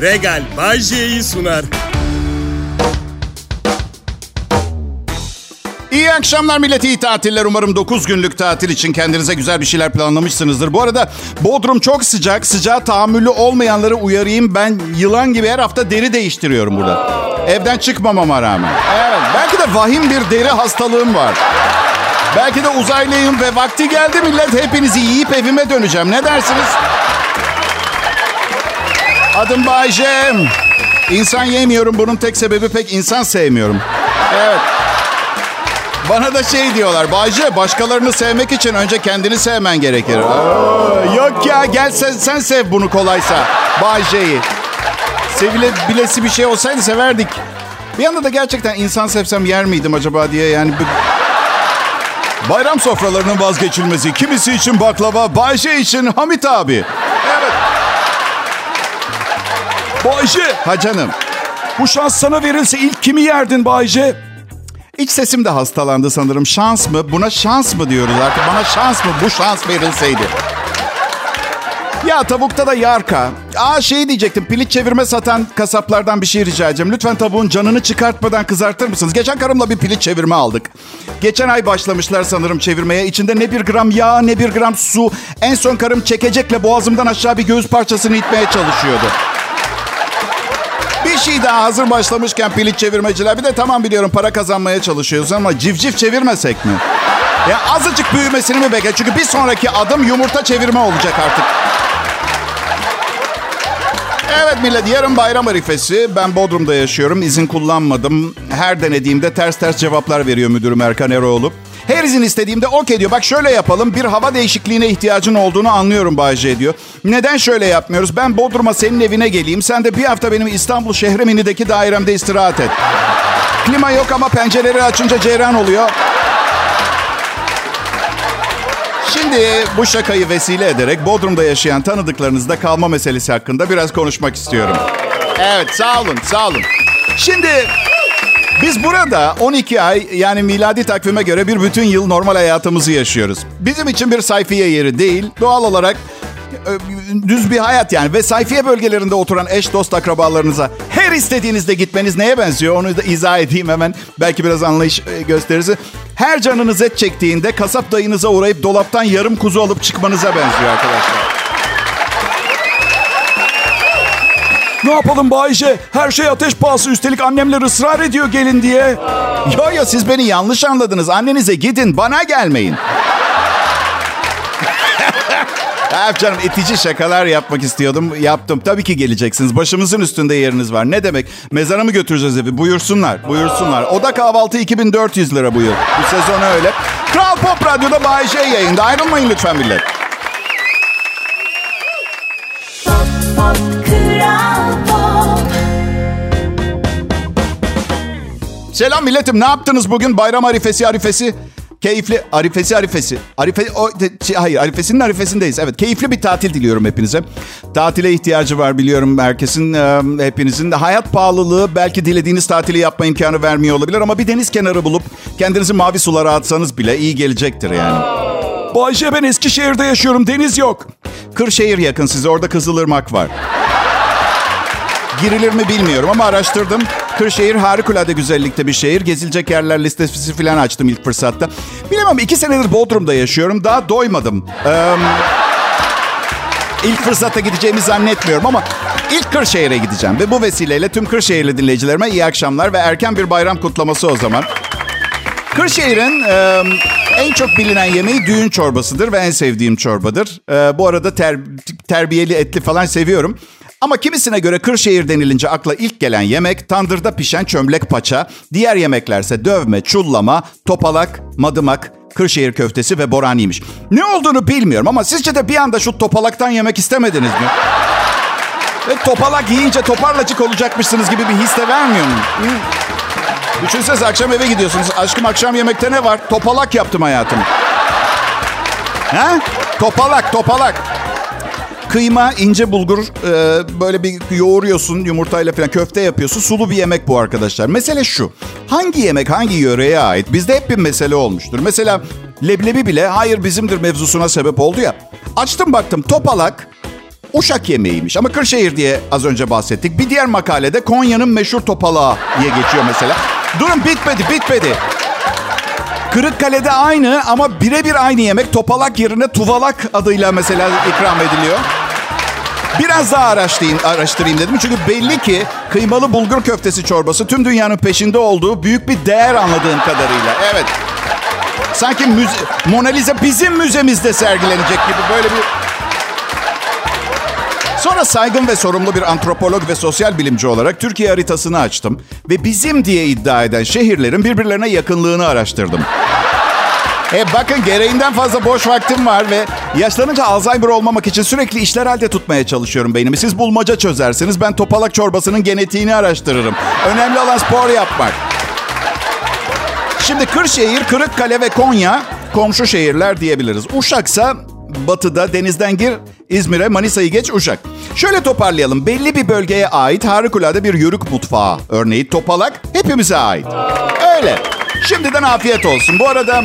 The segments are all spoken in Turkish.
Regal Bajje'yi sunar. İyi akşamlar millet, iyi tatiller. Umarım 9 günlük tatil için kendinize güzel bir şeyler planlamışsınızdır. Bu arada Bodrum çok sıcak. Sıcağa tahammülü olmayanları uyarayım. Ben yılan gibi her hafta deri değiştiriyorum burada. Evden çıkmamama rağmen. Evet, belki de vahim bir deri hastalığım var. Belki de uzaylıyım ve vakti geldi millet. Hepinizi yiyip evime döneceğim. Ne dersiniz? Adım Bayce. İnsan yemiyorum. Bunun tek sebebi pek insan sevmiyorum. Evet. Bana da şey diyorlar. Bayce başkalarını sevmek için önce kendini sevmen gerekir. Aa, yok ya gel sen, sen sev bunu kolaysa. Bayce'yi. Sevile bilesi bir şey olsaydı severdik. Bir yanda da gerçekten insan sevsem yer miydim acaba diye yani... Bayram sofralarının vazgeçilmesi. Kimisi için baklava, Bayce için Hamit abi. Bayce, Ha canım. bu şans sana verilse ilk kimi yerdin Bayce? İç sesim de hastalandı sanırım. Şans mı? Buna şans mı diyoruz artık? Bana şans mı? Bu şans verilseydi. Ya tavukta da yarka. Aa şey diyecektim. Piliç çevirme satan kasaplardan bir şey rica edeceğim. Lütfen tavuğun canını çıkartmadan kızartır mısınız? Geçen karımla bir piliç çevirme aldık. Geçen ay başlamışlar sanırım çevirmeye. İçinde ne bir gram yağ ne bir gram su. En son karım çekecekle boğazımdan aşağı bir göğüs parçasını itmeye çalışıyordu. Bir şey daha hazır başlamışken piliç çevirmeciler. Bir de tamam biliyorum para kazanmaya çalışıyoruz ama civciv çevirmesek mi? Ya azıcık büyümesini mi bekle? Çünkü bir sonraki adım yumurta çevirme olacak artık. Evet millet yarın bayram arifesi. Ben Bodrum'da yaşıyorum. İzin kullanmadım. Her denediğimde ters ters cevaplar veriyor müdürüm Erkan Eroğlu. Her izin istediğimde okey diyor. Bak şöyle yapalım. Bir hava değişikliğine ihtiyacın olduğunu anlıyorum Bayce diyor. Neden şöyle yapmıyoruz? Ben Bodrum'a senin evine geleyim. Sen de bir hafta benim İstanbul Şehremini'deki dairemde istirahat et. Klima yok ama pencereleri açınca ceyran oluyor. Şimdi bu şakayı vesile ederek Bodrum'da yaşayan tanıdıklarınızda kalma meselesi hakkında biraz konuşmak istiyorum. Evet sağ olun sağ olun. Şimdi biz burada 12 ay yani miladi takvime göre bir bütün yıl normal hayatımızı yaşıyoruz. Bizim için bir sayfiye yeri değil. Doğal olarak düz bir hayat yani. Ve sayfiye bölgelerinde oturan eş, dost, akrabalarınıza her istediğinizde gitmeniz neye benziyor? Onu da izah edeyim hemen. Belki biraz anlayış e, gösterirse. Her canınız et çektiğinde kasap dayınıza uğrayıp dolaptan yarım kuzu alıp çıkmanıza benziyor arkadaşlar. Ne yapalım Bayce? Her şey ateş pahası üstelik annemler ısrar ediyor gelin diye. Yo yo siz beni yanlış anladınız. Annenize gidin bana gelmeyin. Evet canım itici şakalar yapmak istiyordum. Yaptım. Tabii ki geleceksiniz. Başımızın üstünde yeriniz var. Ne demek? Mezara mı götüreceğiz evi? Buyursunlar. Buyursunlar. Oda kahvaltı 2400 lira bu yıl. Bu sezon öyle. Kral Pop Radyo'da Bay J yayında. Ayrılmayın lütfen millet. Selam milletim. Ne yaptınız bugün? Bayram arifesi arifesi. Keyifli arifesi arifesi. Arife o şey, hayır arifesinin arifesindeyiz. Evet keyifli bir tatil diliyorum hepinize. Tatile ihtiyacı var biliyorum herkesin e, hepinizin. Hayat pahalılığı belki dilediğiniz tatili yapma imkanı vermiyor olabilir ama bir deniz kenarı bulup kendinizi mavi sulara atsanız bile iyi gelecektir yani. Bayce ben Eskişehir'de yaşıyorum deniz yok. Kırşehir yakın size orada Kızılırmak var. Girilir mi bilmiyorum ama araştırdım. Kırşehir harikulade güzellikte bir şehir. Gezilecek yerler listesi falan açtım ilk fırsatta. Bilemem iki senedir Bodrum'da yaşıyorum. Daha doymadım. Ee, ilk fırsatta gideceğimi zannetmiyorum ama ilk Kırşehir'e gideceğim. Ve bu vesileyle tüm Kırşehirli dinleyicilerime iyi akşamlar ve erken bir bayram kutlaması o zaman. Kırşehir'in e, en çok bilinen yemeği düğün çorbasıdır ve en sevdiğim çorbadır. E, bu arada ter, terbiyeli etli falan seviyorum. Ama kimisine göre Kırşehir denilince akla ilk gelen yemek tandırda pişen çömlek paça. Diğer yemeklerse dövme, çullama, topalak, madımak, Kırşehir köftesi ve boraniymiş. Ne olduğunu bilmiyorum ama sizce de bir anda şu topalaktan yemek istemediniz mi? Ve topalak yiyince toparlacık olacakmışsınız gibi bir his de vermiyor mu? Düşünsenize akşam eve gidiyorsunuz. Aşkım akşam yemekte ne var? Topalak yaptım hayatım. Ha? Topalak, topalak. Kıyma, ince bulgur, e, böyle bir yoğuruyorsun yumurtayla falan köfte yapıyorsun. Sulu bir yemek bu arkadaşlar. Mesele şu. Hangi yemek hangi yöreye ait? Bizde hep bir mesele olmuştur. Mesela leblebi bile hayır bizimdir mevzusuna sebep oldu ya. Açtım baktım topalak Uşak yemeğiymiş ama Kırşehir diye az önce bahsettik. Bir diğer makalede Konya'nın meşhur topalağı diye geçiyor mesela. Durun bitmedi bitmedi. Kırıkkale'de aynı ama birebir aynı yemek topalak yerine tuvalak adıyla mesela ikram ediliyor. Biraz daha araştırayım, araştırayım dedim. Çünkü belli ki kıymalı bulgur köftesi çorbası tüm dünyanın peşinde olduğu büyük bir değer anladığım kadarıyla. Evet. Sanki müze, Mona Lisa bizim müzemizde sergilenecek gibi böyle bir... Sonra saygın ve sorumlu bir antropolog ve sosyal bilimci olarak Türkiye haritasını açtım. Ve bizim diye iddia eden şehirlerin birbirlerine yakınlığını araştırdım. E bakın gereğinden fazla boş vaktim var ve yaşlanınca Alzheimer olmamak için sürekli işler halde tutmaya çalışıyorum beynimi. Siz bulmaca çözersiniz, ben topalak çorbasının genetiğini araştırırım. Önemli olan spor yapmak. Şimdi Kırşehir, Kırıkkale ve Konya komşu şehirler diyebiliriz. Uşaksa batıda denizden gir İzmir'e, Manisa'yı geç Uşak. Şöyle toparlayalım. Belli bir bölgeye ait harikulade bir yörük mutfağı. Örneği topalak hepimize ait. Öyle. Şimdiden afiyet olsun. Bu arada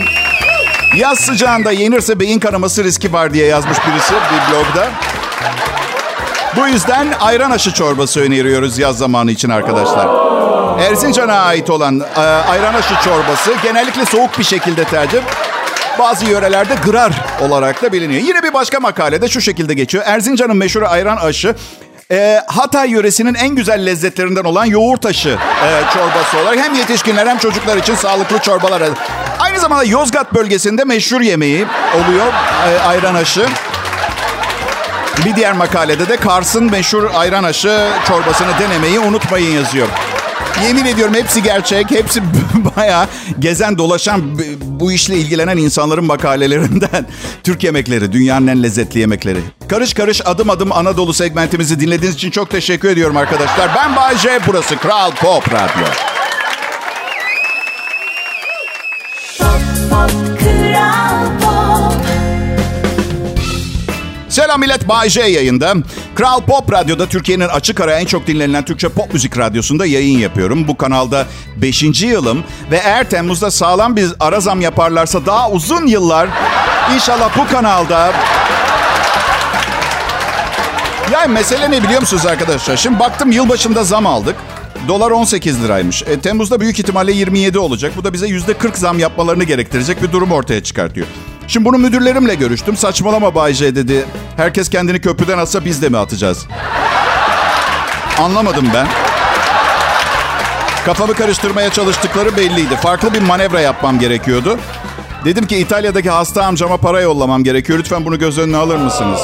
Yaz sıcağında yenirse beyin kanaması riski var diye yazmış birisi bir blogda. Bu yüzden ayran aşı çorbası öneriyoruz yaz zamanı için arkadaşlar. Erzincan'a ait olan e, ayran aşı çorbası genellikle soğuk bir şekilde tercih. Bazı yörelerde gırar olarak da biliniyor. Yine bir başka makalede şu şekilde geçiyor. Erzincan'ın meşhur ayran aşı e, Hatay yöresinin en güzel lezzetlerinden olan yoğurt aşı e, çorbası olarak hem yetişkinler hem çocuklar için sağlıklı çorbalar. Aynı zamanda Yozgat bölgesinde meşhur yemeği oluyor e, ayran aşı. Bir diğer makalede de Kars'ın meşhur ayran aşı çorbasını denemeyi unutmayın yazıyor. Yemin ediyorum hepsi gerçek. Hepsi baya gezen dolaşan bu işle ilgilenen insanların makalelerinden. Türk yemekleri, dünyanın en lezzetli yemekleri. Karış karış adım adım Anadolu segmentimizi dinlediğiniz için çok teşekkür ediyorum arkadaşlar. Ben Bayce, burası Kral Pop Radyo. Selam millet, Bay J yayında. Kral Pop Radyo'da Türkiye'nin açık ara en çok dinlenilen Türkçe pop müzik radyosunda yayın yapıyorum. Bu kanalda 5. yılım ve eğer Temmuz'da sağlam bir ara zam yaparlarsa daha uzun yıllar inşallah bu kanalda... Yani mesele ne biliyor musunuz arkadaşlar? Şimdi baktım yılbaşında zam aldık. Dolar 18 liraymış. E, Temmuz'da büyük ihtimalle 27 olacak. Bu da bize %40 zam yapmalarını gerektirecek bir durum ortaya çıkartıyor. Şimdi bunu müdürlerimle görüştüm. Saçmalama Bay J dedi. Herkes kendini köprüden atsa biz de mi atacağız? Anlamadım ben. Kafamı karıştırmaya çalıştıkları belliydi. Farklı bir manevra yapmam gerekiyordu. Dedim ki İtalya'daki hasta amcama para yollamam gerekiyor. Lütfen bunu göz önüne alır mısınız?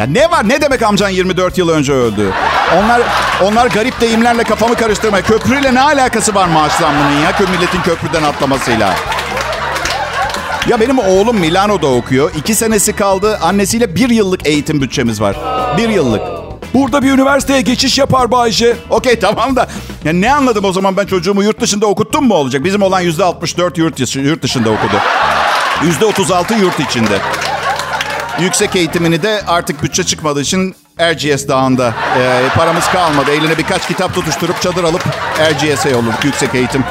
Ya ne var? Ne demek amcan 24 yıl önce öldü? Onlar onlar garip deyimlerle kafamı karıştırmaya. Köprüyle ne alakası var maaş zammının ya? Milletin köprüden atlamasıyla. Ya benim oğlum Milano'da okuyor. İki senesi kaldı. Annesiyle bir yıllık eğitim bütçemiz var. Bir yıllık. Burada bir üniversiteye geçiş yapar Bayce. Okey tamam da ya ne anladım o zaman ben çocuğumu yurt dışında okuttum mu olacak? Bizim olan yüzde 64 yurt, yurt dışında okudu. Yüzde 36 yurt içinde. Yüksek eğitimini de artık bütçe çıkmadığı için Erciyes Dağı'nda. Ee, paramız kalmadı. Eline birkaç kitap tutuşturup çadır alıp Erciyes'e yolladık yüksek eğitim.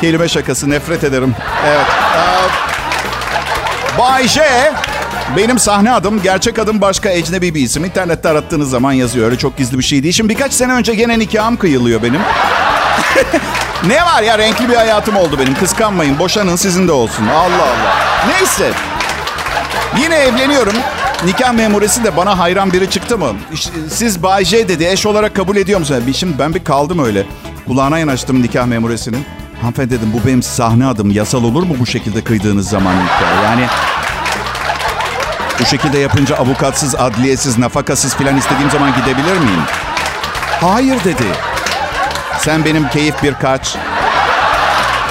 Kelime şakası nefret ederim. Evet. Ee, J. Benim sahne adım, gerçek adım başka ecnebi bir isim. İnternette arattığınız zaman yazıyor. Öyle çok gizli bir şey değil. Şimdi birkaç sene önce gene nikahım kıyılıyor benim. ne var ya renkli bir hayatım oldu benim. Kıskanmayın. Boşanın sizin de olsun. Allah Allah. Neyse. Yine evleniyorum. Nikah memuresi de bana hayran biri çıktı mı? Siz Bay J dedi. Eş olarak kabul ediyor musunuz? Şimdi ben bir kaldım öyle. Kulağına yanaştım nikah memuresinin. Hanımefendi dedim bu benim sahne adım. Yasal olur mu bu şekilde kıydığınız zaman? Yani bu şekilde yapınca avukatsız, adliyesiz, nafakasız filan istediğim zaman gidebilir miyim? Hayır dedi. Sen benim keyif bir kaç.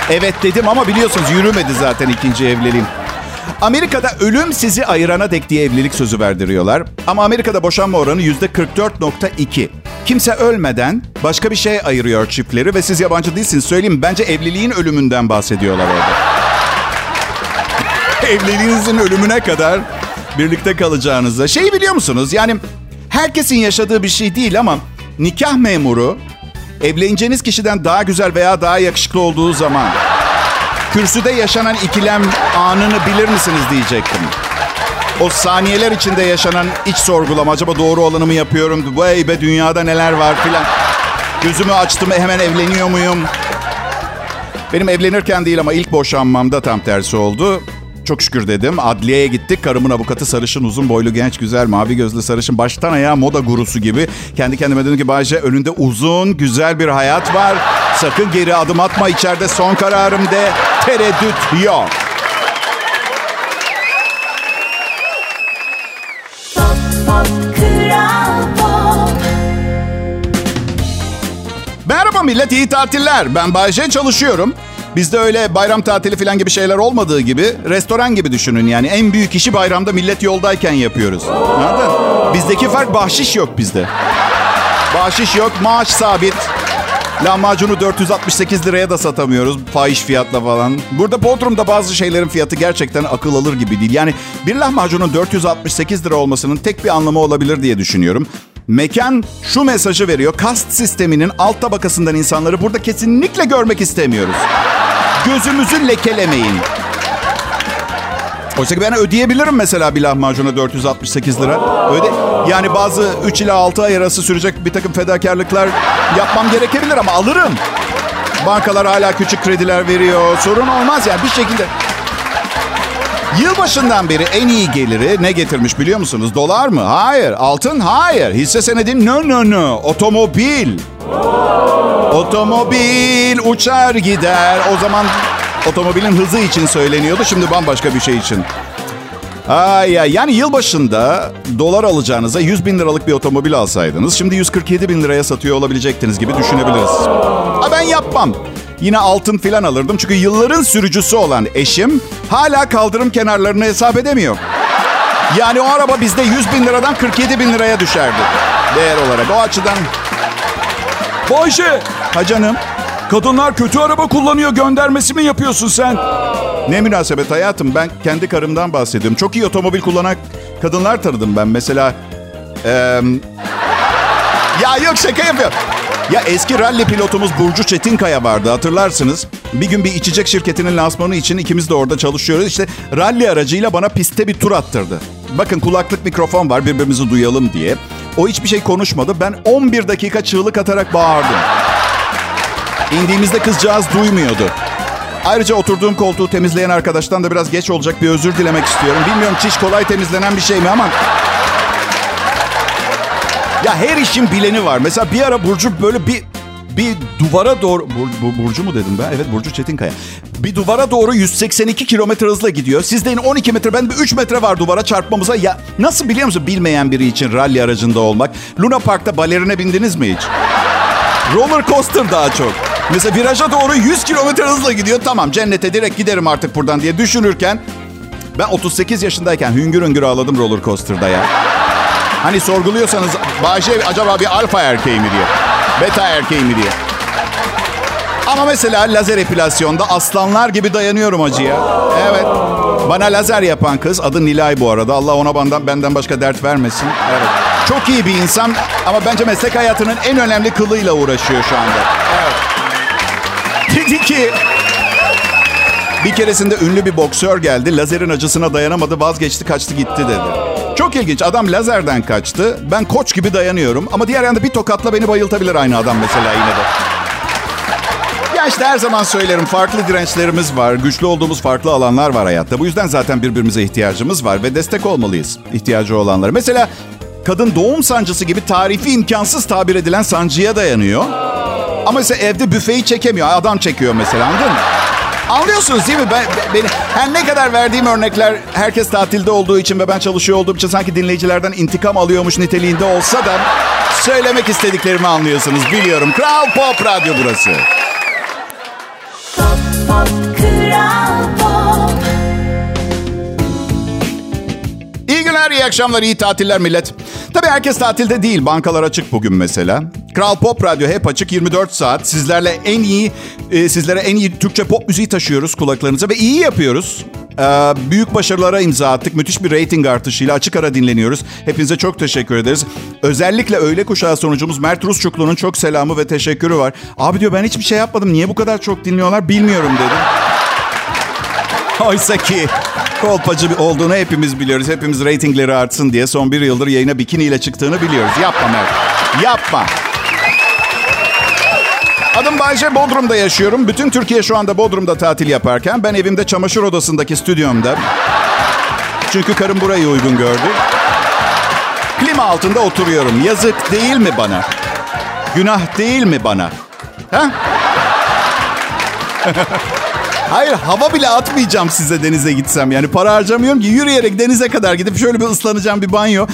Evet dedim ama biliyorsunuz yürümedi zaten ikinci evliliğim. Amerika'da ölüm sizi ayırana dek diye evlilik sözü verdiriyorlar. Ama Amerika'da boşanma oranı %44.2. Kimse ölmeden başka bir şey ayırıyor çiftleri ve siz yabancı değilsiniz. Söyleyeyim bence evliliğin ölümünden bahsediyorlar orada. Evliliğinizin ölümüne kadar birlikte kalacağınızda. Şeyi biliyor musunuz? Yani herkesin yaşadığı bir şey değil ama nikah memuru evleneceğiniz kişiden daha güzel veya daha yakışıklı olduğu zaman kürsüde yaşanan ikilem anını bilir misiniz diyecektim. O saniyeler içinde yaşanan iç sorgulama. Acaba doğru olanı mı yapıyorum? Vay be dünyada neler var filan. Gözümü açtım hemen evleniyor muyum? Benim evlenirken değil ama ilk boşanmamda tam tersi oldu. Çok şükür dedim. Adliyeye gittik. Karımın avukatı sarışın, uzun boylu, genç, güzel, mavi gözlü sarışın. Baştan ayağa moda gurusu gibi. Kendi kendime dedim ki Bayce önünde uzun, güzel bir hayat var. Sakın geri adım atma. içeride son kararım de. Tereddüt yok. Merhaba millet, iyi tatiller. Ben Bayce çalışıyorum. Bizde öyle bayram tatili falan gibi şeyler olmadığı gibi restoran gibi düşünün yani. En büyük işi bayramda millet yoldayken yapıyoruz. Anladın? Bizdeki fark bahşiş yok bizde. Bahşiş yok, maaş sabit. Lahmacunu 468 liraya da satamıyoruz fahiş fiyatla falan. Burada Bodrum'da bazı şeylerin fiyatı gerçekten akıl alır gibi değil. Yani bir lahmacunun 468 lira olmasının tek bir anlamı olabilir diye düşünüyorum. Mekan şu mesajı veriyor. Kast sisteminin alt tabakasından insanları burada kesinlikle görmek istemiyoruz. Gözümüzü lekelemeyin. Oysa ki ben ödeyebilirim mesela bir lahmacuna 468 lira. Öde yani bazı 3 ila 6 ay arası sürecek bir takım fedakarlıklar yapmam gerekebilir ama alırım. Bankalar hala küçük krediler veriyor. Sorun olmaz yani bir şekilde. Yılbaşından beri en iyi geliri ne getirmiş biliyor musunuz? Dolar mı? Hayır. Altın? Hayır. Hisse senedi? No no no. Otomobil. Otomobil uçar gider. O zaman otomobilin hızı için söyleniyordu. Şimdi bambaşka bir şey için. Ay ya yani yılbaşında dolar alacağınıza 100 bin liralık bir otomobil alsaydınız şimdi 147 bin liraya satıyor olabilecektiniz gibi düşünebiliriz. Ha ben yapmam. Yine altın filan alırdım çünkü yılların sürücüsü olan eşim hala kaldırım kenarlarını hesap edemiyor. Yani o araba bizde 100 bin liradan 47 bin liraya düşerdi değer olarak. O açıdan... Bayşe, Ha canım kadınlar kötü araba kullanıyor göndermesi mi yapıyorsun sen? ne münasebet hayatım ben kendi karımdan bahsediyorum. Çok iyi otomobil kullanan kadınlar tanıdım ben. Mesela... eee, ya yok şaka yapıyor. Ya eski ralli pilotumuz Burcu Çetinkaya vardı hatırlarsınız. Bir gün bir içecek şirketinin lansmanı için ikimiz de orada çalışıyoruz. İşte ralli aracıyla bana pistte bir tur attırdı. Bakın kulaklık mikrofon var birbirimizi duyalım diye. O hiçbir şey konuşmadı. Ben 11 dakika çığlık atarak bağırdım. İndiğimizde kızcağız duymuyordu. Ayrıca oturduğum koltuğu temizleyen arkadaştan da biraz geç olacak bir özür dilemek istiyorum. Bilmiyorum çiş kolay temizlenen bir şey mi ama... Ya her işin bileni var. Mesela bir ara Burcu böyle bir bir duvara doğru... Bur, bu, Burcu mu dedim ben? Evet Burcu Çetinkaya. Bir duvara doğru 182 kilometre hızla gidiyor. Sizde 12 metre, ben 3 metre var duvara çarpmamıza. Ya nasıl biliyor musun bilmeyen biri için rally aracında olmak? Luna Park'ta balerine bindiniz mi hiç? Roller coaster daha çok. Mesela viraja doğru 100 kilometre hızla gidiyor. Tamam cennete direkt giderim artık buradan diye düşünürken... Ben 38 yaşındayken hüngür hüngür ağladım roller coaster'da ya. Hani sorguluyorsanız Bayşe acaba bir alfa erkeği mi diye. Beta erkeği mi diye. Ama mesela lazer epilasyonda aslanlar gibi dayanıyorum acıya. Evet. Bana lazer yapan kız adı Nilay bu arada. Allah ona benden, benden başka dert vermesin. Evet. Çok iyi bir insan ama bence meslek hayatının en önemli kılıyla uğraşıyor şu anda. Evet. Dedi ki bir keresinde ünlü bir boksör geldi. Lazerin acısına dayanamadı vazgeçti kaçtı gitti dedi. Çok ilginç. Adam lazerden kaçtı. Ben koç gibi dayanıyorum. Ama diğer yanda bir tokatla beni bayıltabilir aynı adam mesela yine de. Ya işte her zaman söylerim farklı dirençlerimiz var. Güçlü olduğumuz farklı alanlar var hayatta. Bu yüzden zaten birbirimize ihtiyacımız var ve destek olmalıyız ihtiyacı olanlara. Mesela kadın doğum sancısı gibi tarifi imkansız tabir edilen sancıya dayanıyor. Ama mesela evde büfeyi çekemiyor. Adam çekiyor mesela anladın mı? Anlıyorsunuz değil mi? Ben, beni, her ne kadar verdiğim örnekler herkes tatilde olduğu için ve ben çalışıyor olduğum için sanki dinleyicilerden intikam alıyormuş niteliğinde olsa da söylemek istediklerimi anlıyorsunuz biliyorum. Kral Pop Radyo burası. İyi günler, iyi akşamlar, iyi tatiller millet. Tabii herkes tatilde değil. Bankalar açık bugün mesela. Kral Pop Radyo hep açık 24 saat. Sizlerle en iyi, e, sizlere en iyi Türkçe pop müziği taşıyoruz kulaklarınıza ve iyi yapıyoruz. Ee, büyük başarılara imza attık. Müthiş bir rating artışıyla açık ara dinleniyoruz. Hepinize çok teşekkür ederiz. Özellikle öğle kuşağı sonucumuz Mert Rusçuklu'nun çok selamı ve teşekkürü var. Abi diyor ben hiçbir şey yapmadım. Niye bu kadar çok dinliyorlar bilmiyorum dedim. Oysa ki Kolpacı olduğunu hepimiz biliyoruz. Hepimiz reytingleri artsın diye son bir yıldır yayına bikiniyle çıktığını biliyoruz. Yapma Mert. Yapma. Adım Bayce, Bodrum'da yaşıyorum. Bütün Türkiye şu anda Bodrum'da tatil yaparken ben evimde çamaşır odasındaki stüdyomda. Çünkü karım burayı uygun gördü. Klima altında oturuyorum. Yazık değil mi bana? Günah değil mi bana? Ha? Hayır hava bile atmayacağım size denize gitsem. Yani para harcamıyorum ki yürüyerek denize kadar gidip şöyle bir ıslanacağım bir banyo.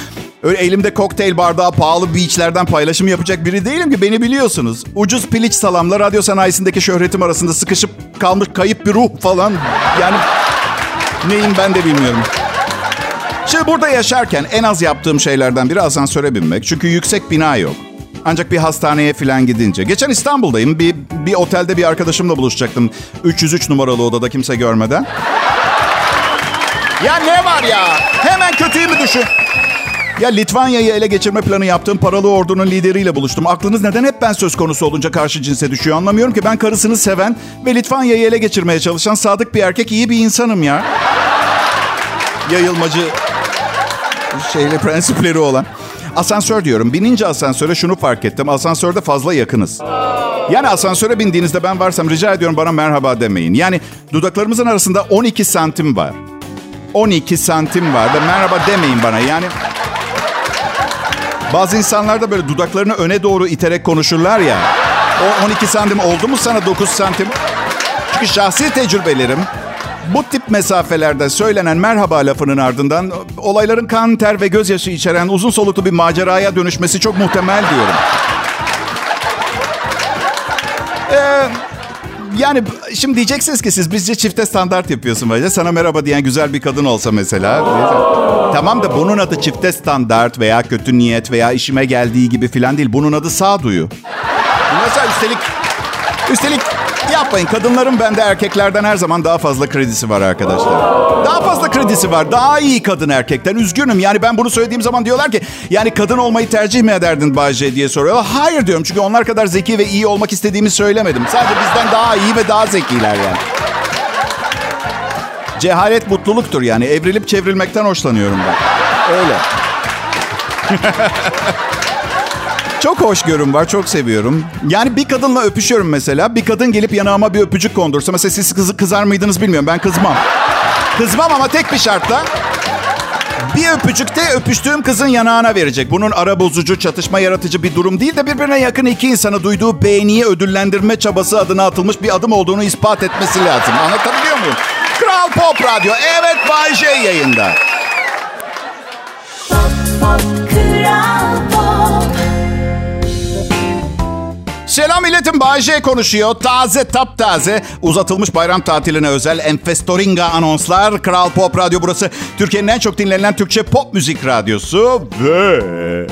Öyle elimde kokteyl bardağı pahalı beachlerden paylaşım yapacak biri değilim ki beni biliyorsunuz. Ucuz piliç salamla radyo sanayisindeki şöhretim arasında sıkışıp kalmış kayıp bir ruh falan. Yani neyim ben de bilmiyorum. Şimdi burada yaşarken en az yaptığım şeylerden biri asansöre binmek. Çünkü yüksek bina yok. Ancak bir hastaneye falan gidince. Geçen İstanbul'dayım. Bir, bir otelde bir arkadaşımla buluşacaktım. 303 numaralı odada kimse görmeden. Ya ne var ya? Hemen kötüyü mü düşün? Ya Litvanya'yı ele geçirme planı yaptığım paralı ordunun lideriyle buluştum. Aklınız neden hep ben söz konusu olunca karşı cinse düşüyor anlamıyorum ki. Ben karısını seven ve Litvanya'yı ele geçirmeye çalışan sadık bir erkek, iyi bir insanım ya. Yayılmacı şeyle prensipleri olan. Asansör diyorum. Binince asansöre şunu fark ettim. Asansörde fazla yakınız. Yani asansöre bindiğinizde ben varsam rica ediyorum bana merhaba demeyin. Yani dudaklarımızın arasında 12 santim var. 12 santim var ve merhaba demeyin bana. Yani bazı insanlar da böyle dudaklarını öne doğru iterek konuşurlar ya. O 12 santim oldu mu sana 9 santim? Çünkü şahsi tecrübelerim bu tip mesafelerde söylenen merhaba lafının ardından olayların kan, ter ve gözyaşı içeren uzun soluklu bir maceraya dönüşmesi çok muhtemel diyorum. Ee, yani şimdi diyeceksiniz ki siz bizce çifte standart yapıyorsun böyle. Sana merhaba diyen güzel bir kadın olsa mesela. Tamam da bunun adı çifte standart veya kötü niyet veya işime geldiği gibi filan değil. Bunun adı sağduyu. Mesela üstelik üstelik yapmayın. Kadınların bende erkeklerden her zaman daha fazla kredisi var arkadaşlar. Daha fazla kredisi var. Daha iyi kadın erkekten. Üzgünüm. Yani ben bunu söylediğim zaman diyorlar ki yani kadın olmayı tercih mi ederdin Bayce diye soruyorlar. Hayır diyorum. Çünkü onlar kadar zeki ve iyi olmak istediğimi söylemedim. Sadece bizden daha iyi ve daha zekiler yani. Cehalet mutluluktur yani. Evrilip çevrilmekten hoşlanıyorum ben. Öyle. Çok hoşgörüm var, çok seviyorum. Yani bir kadınla öpüşüyorum mesela. Bir kadın gelip yanağıma bir öpücük kondursa. Mesela siz kızı kızar mıydınız bilmiyorum. Ben kızmam. Kızmam ama tek bir şartla. Bir öpücükte öpüştüğüm kızın yanağına verecek. Bunun ara bozucu, çatışma yaratıcı bir durum değil de birbirine yakın iki insanı duyduğu beğeniyi ödüllendirme çabası adına atılmış bir adım olduğunu ispat etmesi lazım. Anlatabiliyor muyum? Kral Pop Radyo. Evet Bay J yayında. Selam milletim Bay J konuşuyor. Taze taptaze uzatılmış bayram tatiline özel Enfestoringa anonslar. Kral Pop Radyo burası. Türkiye'nin en çok dinlenen Türkçe pop müzik radyosu. Ve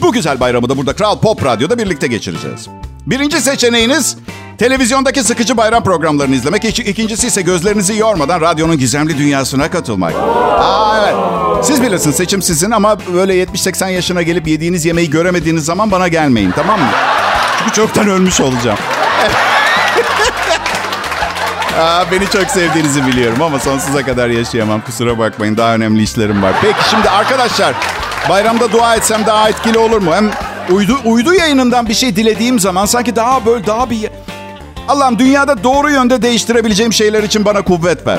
bu güzel bayramı da burada Kral Pop Radyo'da birlikte geçireceğiz. Birinci seçeneğiniz televizyondaki sıkıcı bayram programlarını izlemek. İki, ikincisi ise gözlerinizi yormadan radyonun gizemli dünyasına katılmak. Aa evet. Siz bilirsiniz seçim sizin ama böyle 70-80 yaşına gelip yediğiniz yemeği göremediğiniz zaman bana gelmeyin tamam mı? Çünkü çoktan ölmüş olacağım. Aa, beni çok sevdiğinizi biliyorum ama sonsuza kadar yaşayamam. Kusura bakmayın daha önemli işlerim var. Peki şimdi arkadaşlar bayramda dua etsem daha etkili olur mu? Hem uydu, uydu yayınından bir şey dilediğim zaman sanki daha böyle daha bir... Allah'ım dünyada doğru yönde değiştirebileceğim şeyler için bana kuvvet ver.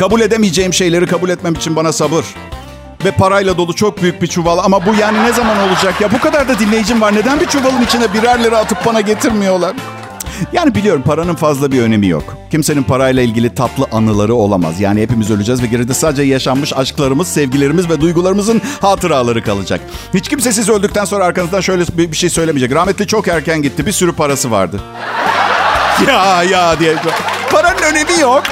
Kabul edemeyeceğim şeyleri kabul etmem için bana sabır. Ve parayla dolu çok büyük bir çuval ama bu yani ne zaman olacak ya? Bu kadar da dinleyicim var. Neden bir çuvalın içine birer lira atıp bana getirmiyorlar? Yani biliyorum paranın fazla bir önemi yok. Kimsenin parayla ilgili tatlı anıları olamaz. Yani hepimiz öleceğiz ve geride sadece yaşanmış aşklarımız, sevgilerimiz ve duygularımızın hatıraları kalacak. Hiç kimse siz öldükten sonra arkanızdan şöyle bir şey söylemeyecek. Rahmetli çok erken gitti. Bir sürü parası vardı. ya ya diye. Paranın önemi yok.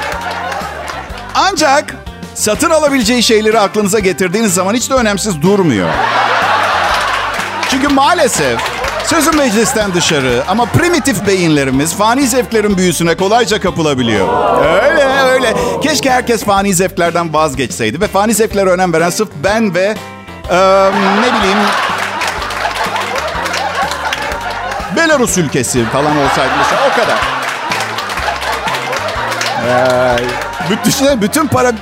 Ancak satın alabileceği şeyleri aklınıza getirdiğiniz zaman hiç de önemsiz durmuyor. Çünkü maalesef sözüm meclisten dışarı ama primitif beyinlerimiz fani zevklerin büyüsüne kolayca kapılabiliyor. Öyle öyle. Keşke herkes fani zevklerden vazgeçseydi ve fani zevklere önem veren sırf ben ve e, ne bileyim Belarus ülkesi falan olsaydı mesela o kadar. Ee, Bütün, bütün para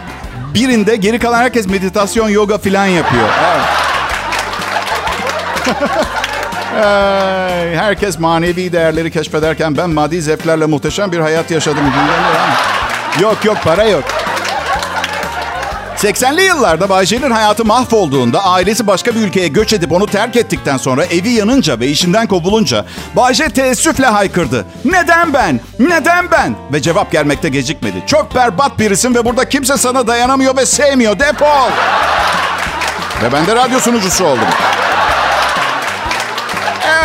birinde geri kalan herkes meditasyon, yoga falan yapıyor. Evet. herkes manevi değerleri keşfederken ben maddi zevklerle muhteşem bir hayat yaşadım. Yok yok para yok. 80'li yıllarda Bayce'nin hayatı mahvolduğunda ailesi başka bir ülkeye göç edip onu terk ettikten sonra evi yanınca ve işinden kovulunca Bayce teessüfle haykırdı. Neden ben? Neden ben? Ve cevap gelmekte gecikmedi. Çok berbat birisin ve burada kimse sana dayanamıyor ve sevmiyor. Defol! ve ben de radyo sunucusu oldum.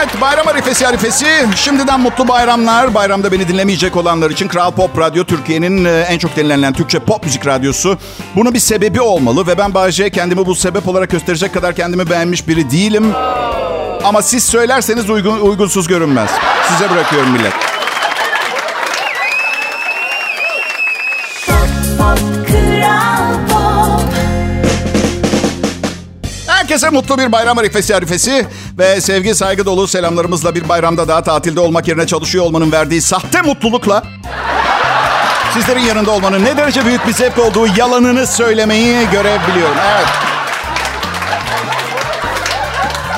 Evet, bayram arifesi arifesi. Şimdiden mutlu bayramlar. Bayramda beni dinlemeyecek olanlar için Kral Pop Radyo Türkiye'nin e, en çok dinlenen Türkçe pop müzik radyosu. Bunun bir sebebi olmalı ve ben Bayce'ye kendimi bu sebep olarak gösterecek kadar kendimi beğenmiş biri değilim. Ama siz söylerseniz uygun, uygunsuz görünmez. Size bırakıyorum millet. Herkese mutlu bir bayram arifesi arifesi ve sevgi saygı dolu selamlarımızla bir bayramda daha tatilde olmak yerine çalışıyor olmanın verdiği sahte mutlulukla sizlerin yanında olmanın ne derece büyük bir zevk olduğu yalanını söylemeyi görebiliyorum. Evet.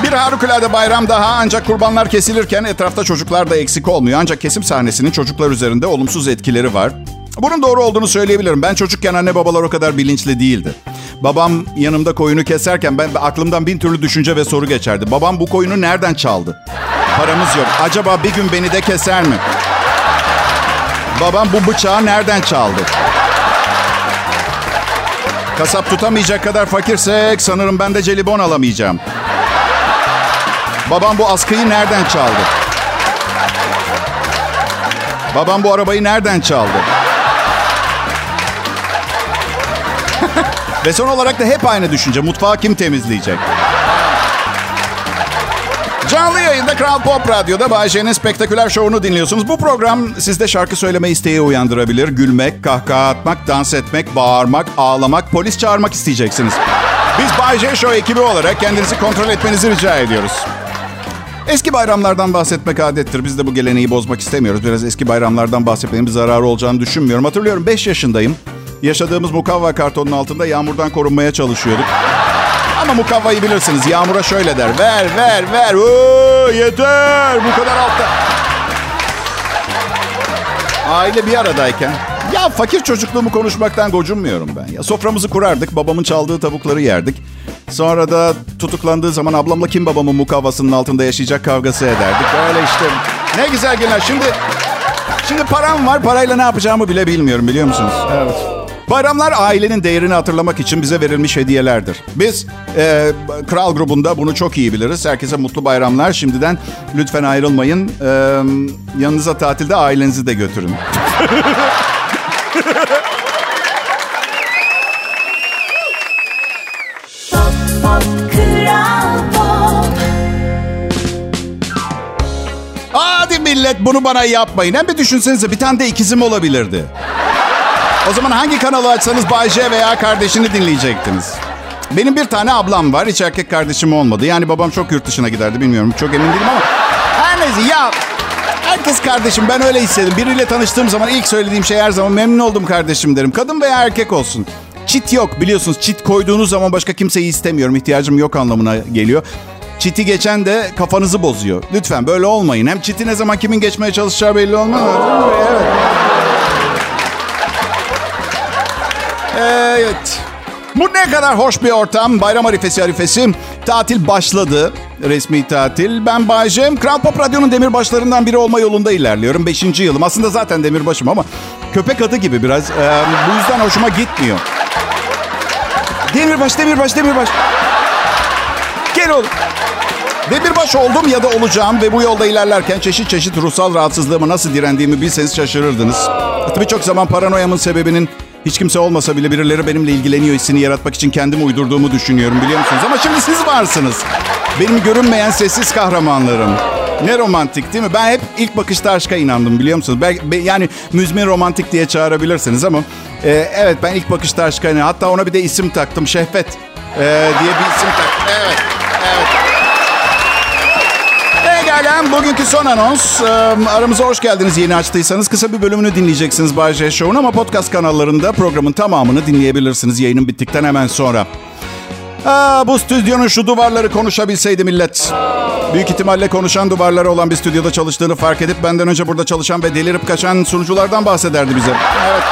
Bir harikulade bayram daha ancak kurbanlar kesilirken etrafta çocuklar da eksik olmuyor. Ancak kesim sahnesinin çocuklar üzerinde olumsuz etkileri var. Bunun doğru olduğunu söyleyebilirim. Ben çocukken anne babalar o kadar bilinçli değildi. Babam yanımda koyunu keserken ben aklımdan bin türlü düşünce ve soru geçerdi. Babam bu koyunu nereden çaldı? Paramız yok. Acaba bir gün beni de keser mi? Babam bu bıçağı nereden çaldı? Kasap tutamayacak kadar fakirsek sanırım ben de celibon alamayacağım. Babam bu askıyı nereden çaldı? Babam bu arabayı nereden çaldı? Ve son olarak da hep aynı düşünce. Mutfağı kim temizleyecek? Canlı yayında Kral Pop Radyo'da Bayşe'nin spektaküler şovunu dinliyorsunuz. Bu program sizde şarkı söyleme isteği uyandırabilir. Gülmek, kahkaha atmak, dans etmek, bağırmak, ağlamak, polis çağırmak isteyeceksiniz. Biz Bayşe Show ekibi olarak kendinizi kontrol etmenizi rica ediyoruz. Eski bayramlardan bahsetmek adettir. Biz de bu geleneği bozmak istemiyoruz. Biraz eski bayramlardan bahsetmenin bir zararı olacağını düşünmüyorum. Hatırlıyorum 5 yaşındayım. Yaşadığımız mukavva kartonun altında yağmurdan korunmaya çalışıyorduk. Ama mukavvayı bilirsiniz. Yağmura şöyle der. Ver, ver, ver. Oo, yeter. Bu kadar altta. Aile bir aradayken. Ya fakir çocukluğumu konuşmaktan gocunmuyorum ben. Ya soframızı kurardık. Babamın çaldığı tavukları yerdik. Sonra da tutuklandığı zaman ablamla kim babamın mukavvasının altında yaşayacak kavgası ederdik. Öyle işte. Ne güzel günler. Şimdi Şimdi param var. Parayla ne yapacağımı bile bilmiyorum biliyor musunuz? Evet. Bayramlar ailenin değerini hatırlamak için bize verilmiş hediyelerdir. Biz e, Kral grubunda bunu çok iyi biliriz. Herkese mutlu bayramlar. Şimdiden lütfen ayrılmayın. E, yanınıza tatilde ailenizi de götürün. Millet bunu bana yapmayın. Hem bir düşünsenize bir tane de ikizim olabilirdi. O zaman hangi kanalı açsanız Bay J veya kardeşini dinleyecektiniz. Benim bir tane ablam var. Hiç erkek kardeşim olmadı. Yani babam çok yurt dışına giderdi bilmiyorum. Çok emin değilim ama. Her neyse ya herkes kardeşim. Ben öyle hissettim. Biriyle tanıştığım zaman ilk söylediğim şey her zaman memnun oldum kardeşim derim. Kadın veya erkek olsun. Çit yok biliyorsunuz. Çit koyduğunuz zaman başka kimseyi istemiyorum. İhtiyacım yok anlamına geliyor. Çiti geçen de kafanızı bozuyor. Lütfen böyle olmayın. Hem çiti ne zaman kimin geçmeye çalışacağı belli olmaz. Evet. Evet. Bu ne kadar hoş bir ortam. Bayram arifesi arifesi. Tatil başladı. Resmi tatil. Ben Baycem. Kral Pop Radyo'nun demirbaşlarından biri olma yolunda ilerliyorum. Beşinci yılım. Aslında zaten demirbaşım ama köpek adı gibi biraz. Ee, bu yüzden hoşuma gitmiyor. Demirbaş, demirbaş, demirbaş. Gel oğlum. Demirbaş oldum ya da olacağım ve bu yolda ilerlerken çeşit çeşit ruhsal rahatsızlığıma nasıl direndiğimi bilseniz şaşırırdınız. Tabii çok zaman paranoyamın sebebinin hiç kimse olmasa bile birileri benimle ilgileniyor hissini yaratmak için kendimi uydurduğumu düşünüyorum biliyor musunuz? Ama şimdi siz varsınız. Benim görünmeyen sessiz kahramanlarım. Ne romantik değil mi? Ben hep ilk bakışta aşka inandım biliyor musunuz? Ben, yani müzmin romantik diye çağırabilirsiniz ama... E, evet ben ilk bakışta aşka inandım. Hatta ona bir de isim taktım. Şehvet e, diye bir isim taktım. Evet. Pekala, bugünkü son anons. Aramıza hoş geldiniz yeni açtıysanız. Kısa bir bölümünü dinleyeceksiniz Bay J Show'un ama podcast kanallarında programın tamamını dinleyebilirsiniz yayının bittikten hemen sonra. Aa, bu stüdyonun şu duvarları konuşabilseydi millet. Büyük ihtimalle konuşan duvarları olan bir stüdyoda çalıştığını fark edip benden önce burada çalışan ve delirip kaçan sunuculardan bahsederdi bize. Evet.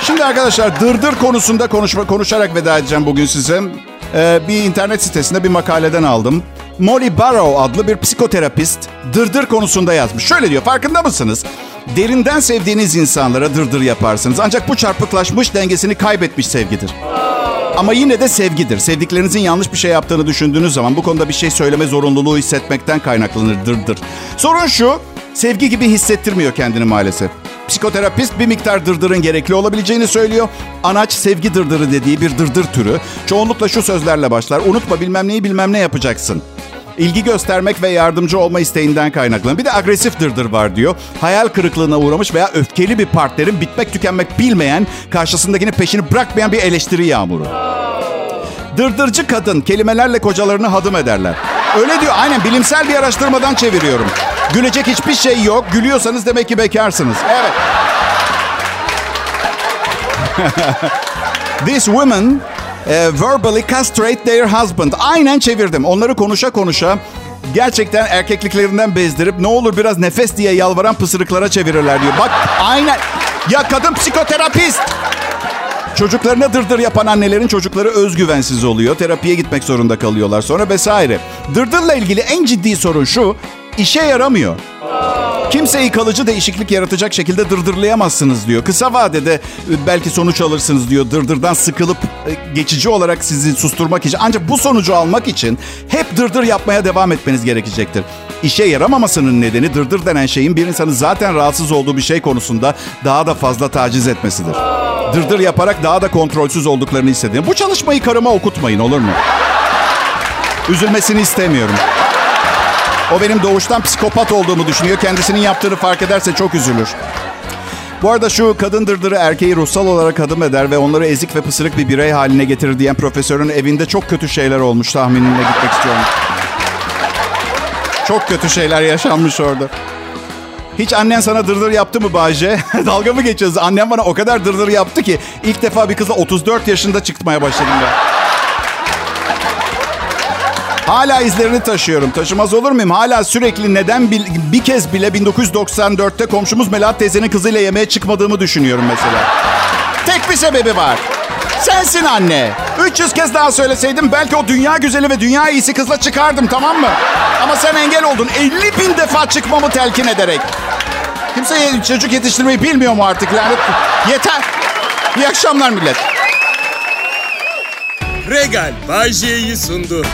Şimdi arkadaşlar dırdır konusunda konuşma, konuşarak veda edeceğim bugün size. Ee, bir internet sitesinde bir makaleden aldım. Molly Barrow adlı bir psikoterapist dırdır konusunda yazmış. Şöyle diyor farkında mısınız? Derinden sevdiğiniz insanlara dırdır yaparsınız. Ancak bu çarpıklaşmış dengesini kaybetmiş sevgidir. Ama yine de sevgidir. Sevdiklerinizin yanlış bir şey yaptığını düşündüğünüz zaman bu konuda bir şey söyleme zorunluluğu hissetmekten kaynaklanır dırdır. Sorun şu, sevgi gibi hissettirmiyor kendini maalesef. Psikoterapist bir miktar dırdırın gerekli olabileceğini söylüyor. Anaç sevgi dırdırı dediği bir dırdır türü. Çoğunlukla şu sözlerle başlar. Unutma bilmem neyi bilmem ne yapacaksın. İlgi göstermek ve yardımcı olma isteğinden kaynaklanır. Bir de agresif dırdır var diyor. Hayal kırıklığına uğramış veya öfkeli bir partnerin bitmek tükenmek bilmeyen, karşısındakinin peşini bırakmayan bir eleştiri yağmuru. Dırdırcı kadın kelimelerle kocalarını hadım ederler. Öyle diyor. Aynen bilimsel bir araştırmadan çeviriyorum. Gülecek hiçbir şey yok. Gülüyorsanız demek ki bekarsınız. Evet. These women uh, verbally castrate their husband. Aynen çevirdim. Onları konuşa konuşa gerçekten erkekliklerinden bezdirip ne olur biraz nefes diye yalvaran pısırıklara çevirirler diyor. Bak aynen. Ya kadın psikoterapist. Çocuklarına dırdır yapan annelerin çocukları özgüvensiz oluyor. Terapiye gitmek zorunda kalıyorlar sonra vesaire. Dırdırla ilgili en ciddi sorun şu. İşe yaramıyor. Kimseyi kalıcı değişiklik yaratacak şekilde dırdırlayamazsınız diyor. Kısa vadede e, belki sonuç alırsınız diyor. Dırdırdan sıkılıp e, geçici olarak sizi susturmak için. Ancak bu sonucu almak için hep dırdır yapmaya devam etmeniz gerekecektir. İşe yaramamasının nedeni dırdır denen şeyin bir insanı zaten rahatsız olduğu bir şey konusunda daha da fazla taciz etmesidir. Dırdır yaparak daha da kontrolsüz olduklarını hissediyor. Bu çalışmayı karıma okutmayın olur mu? Üzülmesini istemiyorum. O benim doğuştan psikopat olduğumu düşünüyor. Kendisinin yaptığını fark ederse çok üzülür. Bu arada şu kadın dırdırı erkeği ruhsal olarak adım eder ve onları ezik ve pısırık bir birey haline getirir diyen profesörün evinde çok kötü şeyler olmuş tahminine gitmek istiyorum. Çok kötü şeyler yaşanmış orada. Hiç annen sana dırdır yaptı mı Bayce? Dalga mı geçiyoruz? Annem bana o kadar dırdır yaptı ki ilk defa bir kızla 34 yaşında çıkmaya başladım ben. Hala izlerini taşıyorum. Taşımaz olur muyum? Hala sürekli neden bir, bir kez bile 1994'te komşumuz Melahat teyzenin kızıyla yemeğe çıkmadığımı düşünüyorum mesela. Tek bir sebebi var. Sensin anne. 300 kez daha söyleseydim belki o dünya güzeli ve dünya iyisi kızla çıkardım tamam mı? Ama sen engel oldun. 50 bin defa çıkmamı telkin ederek. Kimse çocuk yetiştirmeyi bilmiyor mu artık lanet? Yeter. İyi akşamlar millet. Regal Bay J'yi sundu.